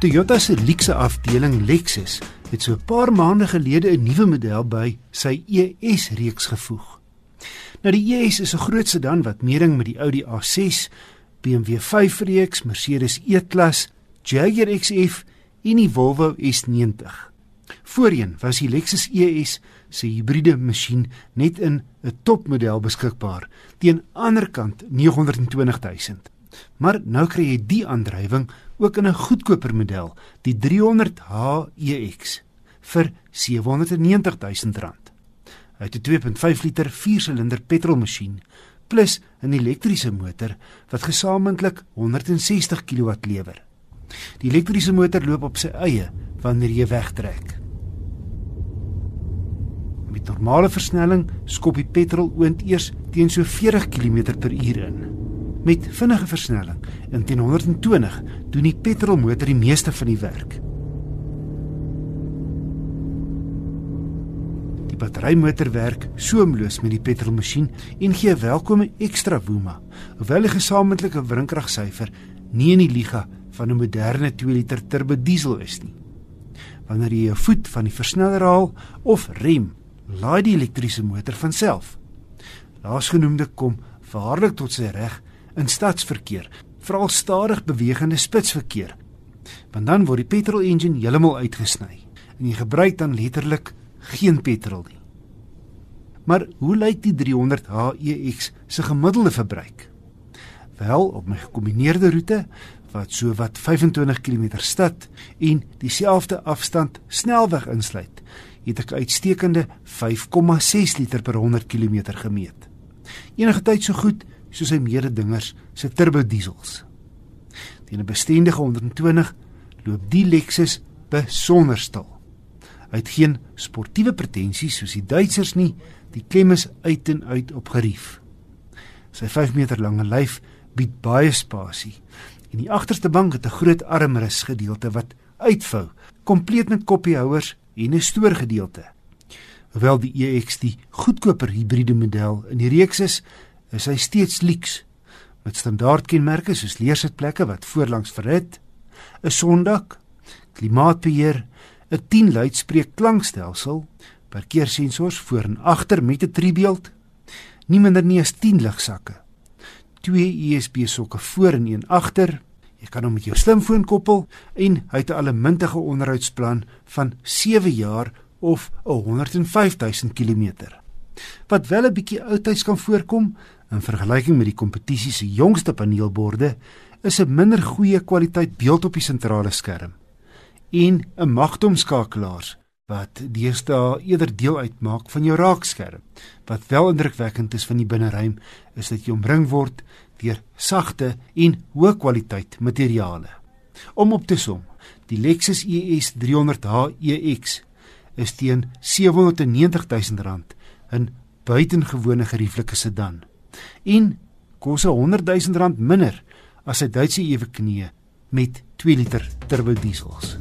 Toyota se luukse afdeling Lexus het so 'n paar maande gelede 'n nuwe model by sy ES-reeks gevoeg. Nou die ES is 'n groot sedan wat meeding met die Audi A6, BMW 5-reeks, Mercedes E-klas, Jaguar XF en die Volvo S90. Voorheen was die Lexus ES se hibriede masjien net in 'n topmodel beskikbaar teen aanderkant 920 000. Maar nou kry jy die aandrywing ook in 'n goedkoper model, die 300h EX vir 790 000 rand. Hy het 'n 2.5 liter 4-silinder petrolmasjien plus 'n elektriese motor wat gesamentlik 160 kW lewer. Die elektriese motor loop op sy eie wanneer jy wegtrek. Met normale versnelling skop die petrol oond eers teen so 40 km/h in. Met vinnige versnelling, in teen 120, doen die petrolmotor die meeste van die werk. Die batterymotor werk soemloos met die petrolmasjien en gee welkome ekstra woema, hoewel die gesamentlike wrinkragsyfer nie in die liga van 'n moderne 2 liter turbo diesel is nie. Wanneer jy jou voet van die versneller haal of rem, laai die elektriese motor van self. Laasgenoemde kom waarlik tot sy reg in stadsverkeer, veral stadig bewegende spitsverkeer. Want dan word die petrol engine heeltemal uitgesny en jy gebruik dan letterlik geen petrol nie. Maar hoe lyk die 300 HEX se gemiddelde verbruik? Wel, op my gekombineerde roete wat so wat 25 km stad en dieselfde afstand snelweg insluit, het ek uitstekende 5,6 liter per 100 km gemeet. Enige tyd so goed soos sy mededingers se turbo diesels. Teen 'n bestendige 120 loop die Lexus besonder stil. Hy het geen sportiewe pretensies soos die Duitsers nie, die klem is uit en uit op gerief. Sy 5 meter lange lyf bied baie spasie en die agterste bank het 'n groot armrus gedeelte wat uitvou, kompleet met koppiehouers en 'n stoorgedeelte. Hoewel die EX die goedkoper hibriede model in die reeks is, is hy steeds luks met standaardkenmerke soos leersitplekke wat voorlangs verhit, 'n sondak, klimaatbeheer, 'n 10 luidspreek klankstelsel, parkeersensors voor en agter met 'n driebeeld, nie minder nie as 10 ligsakke, twee USB sokke voor en een agter. Jy kan hom met jou slimfoon koppel en hy het 'n allemintige onderhoudsplan van 7 jaar of 105000 km. Wat wel 'n bietjie oudtyds kan voorkom in vergelyking met die kompetisie se jongste paneelborde, is 'n minder goeie kwaliteit beeld op die sentrale skerm en 'n magtomskakelaars wat deesdae eerder deel uitmaak van jou raakskerm. Wat wel indrukwekkend is van die binneruim is dat jy omring word deur sagte en hoë kwaliteit materiale. Om op te som, die Lexus ES 300h EX is teen R790 000 'n buitengewone gerieflike sedan en kos 100 000 rand minder as sy Duitse eweknie met 2 liter turbo diesels.